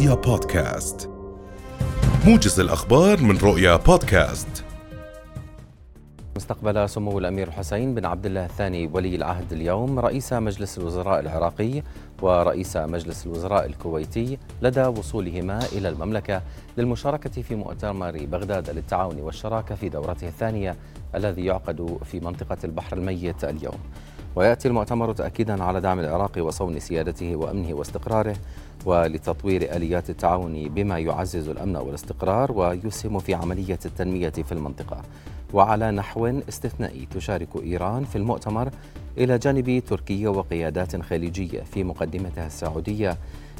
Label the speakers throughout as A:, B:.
A: رؤيا بودكاست موجز الأخبار من رؤيا بودكاست
B: استقبل سمو الأمير حسين بن عبد الله الثاني ولي العهد اليوم رئيس مجلس الوزراء العراقي ورئيس مجلس الوزراء الكويتي لدى وصولهما إلى المملكة للمشاركة في مؤتمر بغداد للتعاون والشراكة في دورته الثانية الذي يعقد في منطقة البحر الميت اليوم. ويأتي المؤتمر تاكيدا على دعم العراق وصون سيادته وأمنه واستقراره ولتطوير آليات التعاون بما يعزز الأمن والاستقرار ويسهم في عملية التنمية في المنطقة. وعلى نحو استثنائي تشارك إيران في المؤتمر إلى جانب تركيا وقيادات خليجية في مقدمتها السعودية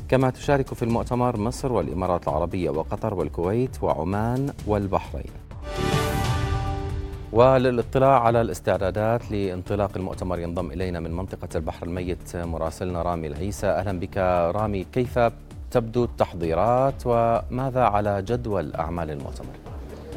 B: كما تشارك في المؤتمر مصر والإمارات العربية وقطر والكويت وعمان والبحرين. وللاطلاع على الاستعدادات لانطلاق المؤتمر ينضم إلينا من منطقة البحر الميت مراسلنا رامي العيسى أهلا بك رامي كيف تبدو التحضيرات وماذا على جدول أعمال المؤتمر؟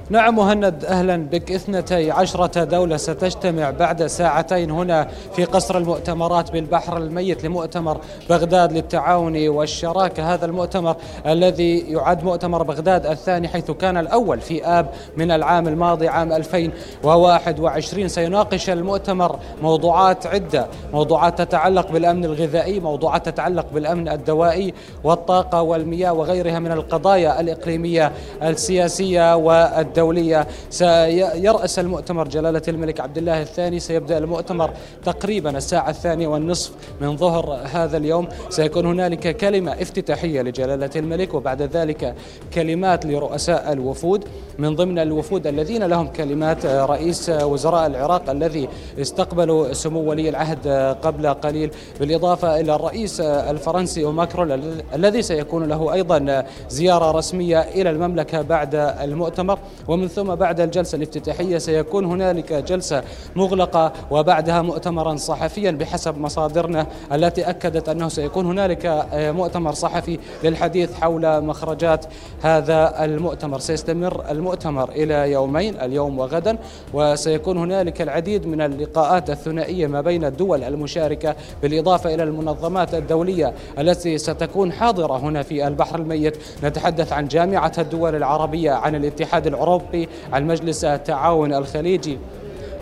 C: نعم مهند أهلا بك. اثنتي عشرة دولة ستجتمع بعد ساعتين هنا في قصر المؤتمرات بالبحر الميت لمؤتمر بغداد للتعاون والشراكة. هذا المؤتمر الذي يعد مؤتمر بغداد الثاني حيث كان الأول في آب من العام الماضي عام 2021 سيناقش المؤتمر موضوعات عدة موضوعات تتعلق بالأمن الغذائي موضوعات تتعلق بالأمن الدوائي والطاقة والمياه وغيرها من القضايا الإقليمية السياسية والدولية. الدولية. سيرأس المؤتمر جلالة الملك عبد الله الثاني. سيبدأ المؤتمر تقريبا الساعة الثانية والنصف من ظهر هذا اليوم. سيكون هنالك كلمة افتتاحية لجلالة الملك وبعد ذلك كلمات لرؤساء الوفود. من ضمن الوفود الذين لهم كلمات رئيس وزراء العراق الذي استقبلوا سمو ولي العهد قبل قليل. بالإضافة إلى الرئيس الفرنسي ماكرون الذي سيكون له أيضا زيارة رسمية إلى المملكة بعد المؤتمر. ومن ثم بعد الجلسة الافتتاحية سيكون هنالك جلسة مغلقة وبعدها مؤتمرا صحفيا بحسب مصادرنا التي أكدت أنه سيكون هنالك آه، مؤتمر صحفي للحديث حول مخرجات هذا المؤتمر. سيستمر المؤتمر إلى يومين اليوم وغدا وسيكون هنالك العديد من اللقاءات الثنائية ما بين الدول المشاركة بالإضافة إلى المنظمات الدولية التي ستكون حاضرة هنا في البحر الميت. نتحدث عن جامعة الدول العربية عن الاتحاد العربي الأوروبي عن مجلس التعاون الخليجي.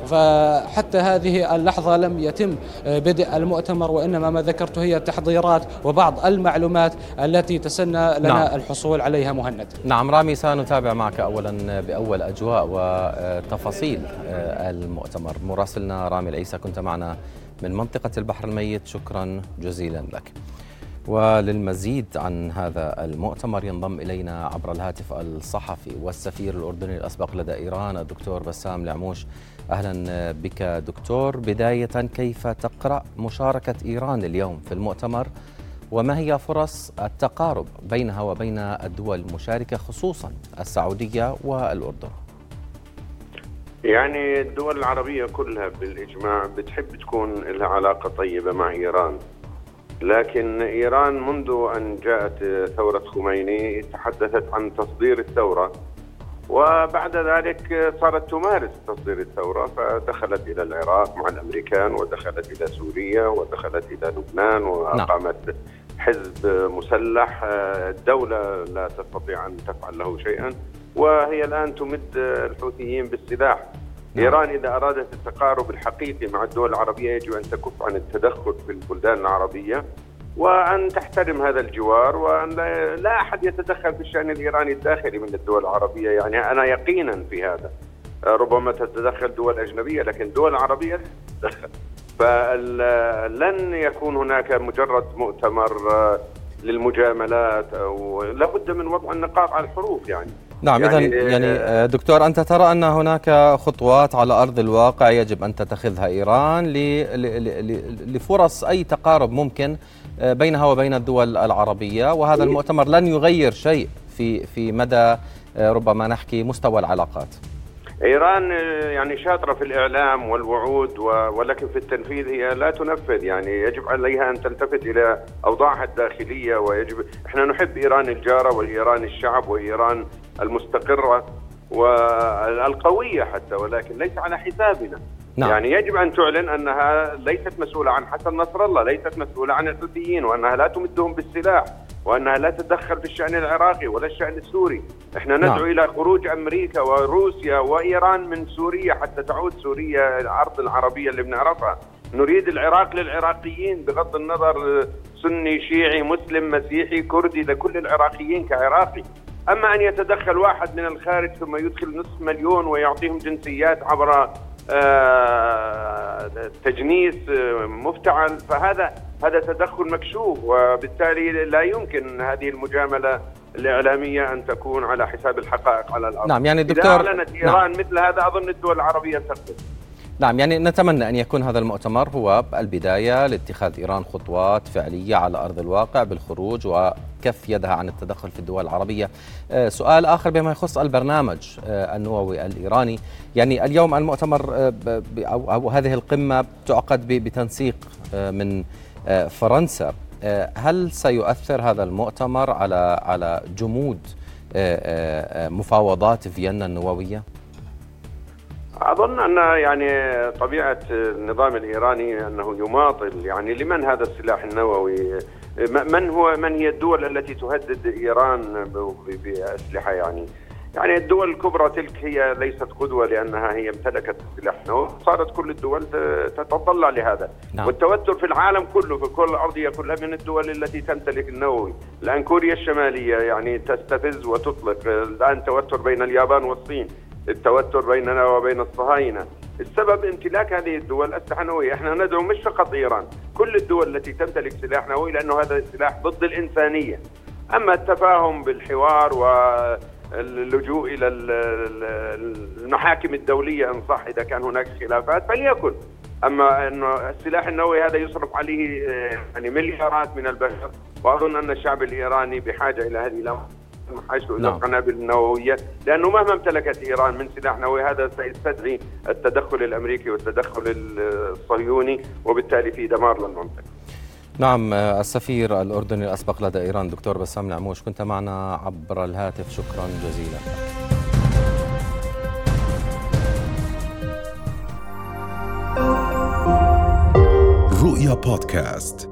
C: فحتى هذه اللحظة لم يتم بدء المؤتمر وإنما ما ذكرته هي التحضيرات وبعض المعلومات التي تسنى لنا نعم. الحصول عليها مهند.
B: نعم رامي سنتابع معك أولا بأول أجواء وتفاصيل المؤتمر. مراسلنا رامي العيسى كنت معنا من منطقة البحر الميت. شكرا جزيلا لك. وللمزيد عن هذا المؤتمر ينضم إلينا عبر الهاتف الصحفي والسفير الأردني الأسبق لدى إيران الدكتور بسام العموش أهلا بك دكتور. بداية كيف تقرأ مشاركة إيران اليوم في المؤتمر؟ وما هي فرص التقارب بينها وبين الدول المشاركة خصوصا السعودية والأردن؟
D: يعني الدول العربية كلها بالإجماع بتحب تكون لها علاقة طيبة مع إيران. لكن إيران منذ أن جاءت ثورة خميني تحدثت عن تصدير الثورة وبعد ذلك صارت تمارس تصدير الثورة فدخلت إلى العراق مع الأمريكان ودخلت إلى سوريا ودخلت إلى لبنان وأقامت نعم. حزب مسلح الدولة لا تستطيع أن تفعل له شيئا وهي الآن تمد الحوثيين بالسلاح. إيران إذا أرادت التقارب الحقيقي مع الدول العربية يجب أن تكف عن التدخل في البلدان العربية وأن تحترم هذا الجوار وأن لا أحد يتدخل في الشأن الإيراني الداخلي من الدول العربية. يعني أنا يقينا في هذا. ربما تتدخل دول أجنبية لكن الدول العربية تتدخل فلن يكون هناك مجرد مؤتمر للمجاملات أو لابد من وضع النقاط على الحروف يعني.
B: نعم يعني اذا يعني آه، دكتور أنت ترى أن هناك خطوات على أرض الواقع يجب أن تتخذها إيران لفرص أي تقارب ممكن آه، بينها وبين الدول العربية وهذا المؤتمر لن يغير شيء في في مدى آه، ربما نحكي مستوى العلاقات.
D: إيران يعني شاطرة في الإعلام والوعود ولكن في التنفيذ هي لا تنفذ يعني يجب عليها أن تلتفت إلى أوضاعها الداخلية ويجب إحنا نحب إيران الجارة وإيران الشعب وإيران المستقرة والقوية حتى ولكن ليس على حسابنا نعم. يعني يجب أن تعلن أنها ليست مسؤولة عن حسن نصر الله، ليست مسؤولة عن الحوثيين وأنها لا تمدهم بالسلاح وأنها لا تتدخل في الشأن العراقي ولا الشأن السوري، إحنا ندعو نعم. إلى خروج أمريكا وروسيا وإيران من سوريا حتى تعود سوريا الأرض العربية اللي بنعرفها، نريد العراق للعراقيين بغض النظر سني شيعي مسلم مسيحي كردي لكل العراقيين كعراقي أما أن يتدخل واحد من الخارج ثم يدخل نصف مليون ويعطيهم جنسيات عبر آه، تجنيس آه، مفتعل فهذا هذا تدخل مكشوف وبالتالي لا يمكن هذه المجاملة الإعلامية أن تكون على حساب الحقائق على الأرض
B: نعم يعني دكتور
D: اذا أعلنت إيران نعم. مثل هذا أظن الدول العربية تقبل
B: نعم يعني نتمنى أن يكون هذا المؤتمر هو البداية لاتخاذ إيران خطوات فعلية على أرض الواقع بالخروج وكف يدها عن التدخل في الدول العربية. آه، سؤال آخر بما يخص البرنامج آه، النووي الإيراني. يعني اليوم المؤتمر آه، أو هذه القمة تعقد بتنسيق من فرنسا. هل سيؤثر هذا المؤتمر على على جمود مفاوضات فيينا النووية؟
D: أظن أن يعني طبيعة النظام الإيراني أنه يماطل يعني لمن هذا السلاح النووي؟ من هو من هي الدول التي تهدد إيران بأسلحة يعني؟ يعني الدول الكبرى تلك هي ليست قدوة لأنها هي امتلكت السلاح النووي، صارت كل الدول تتطلع لهذا، نعم. والتوتر في العالم كله في كل الارضيه كلها من الدول التي تمتلك النووي، الآن كوريا الشمالية يعني تستفز وتطلق، الآن توتر بين اليابان والصين، التوتر بيننا وبين الصهاينة. السبب امتلاك هذه الدول أسلحة نووية إحنا ندعو مش فقط إيران. كل الدول التي تمتلك سلاح نووي لأنه هذا السلاح ضد الإنسانية. أما التفاهم بالحوار واللجوء إلى المحاكم الدولية إن صح إذا كان هناك خلافات فليكن. أما إنه السلاح النووي هذا يصرف عليه آه، يعني مليارات من البشر. وأظن أن الشعب الإيراني بحاجة إلى هذه الأمر. حيث إلى القنابل النوويه لأنه مهما امتلكت إيران من سلاح نووي هذا سيستدعي التدخل الأمريكي والتدخل الصهيوني وبالتالي في دمار للمنطقة.
B: نعم السفير الأردني الأسبق لدى إيران دكتور بسام نعموش كنت معنا عبر الهاتف شكرا جزيلا.
A: رؤيا بودكاست